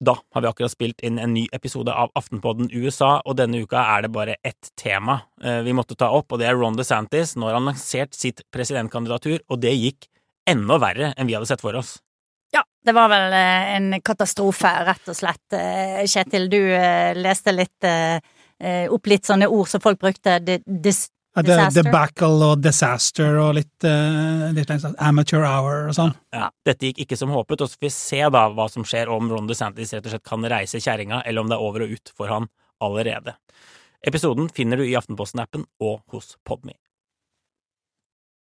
Da har vi akkurat spilt inn en ny episode av Aftenpodden USA, og denne uka er det bare ett tema eh, vi måtte ta opp, og det er Ron DeSantis. Nå har han lansert sitt presidentkandidatur, og det gikk enda verre enn vi hadde sett for oss. Ja, det var vel eh, en katastrofe, rett og slett. Eh, Kjetil, du leste litt opp litt sånne ord som folk brukte. Dis, disaster. debacle og disaster og litt, uh, litt amateur hour og sånn. Ja, dette gikk ikke som håpet, og så får vi se da hva som skjer om Ron DeSantis rett og slett kan reise kjerringa, eller om det er over og ut for han allerede. Episoden finner du i Aftenposten-appen og hos Podme.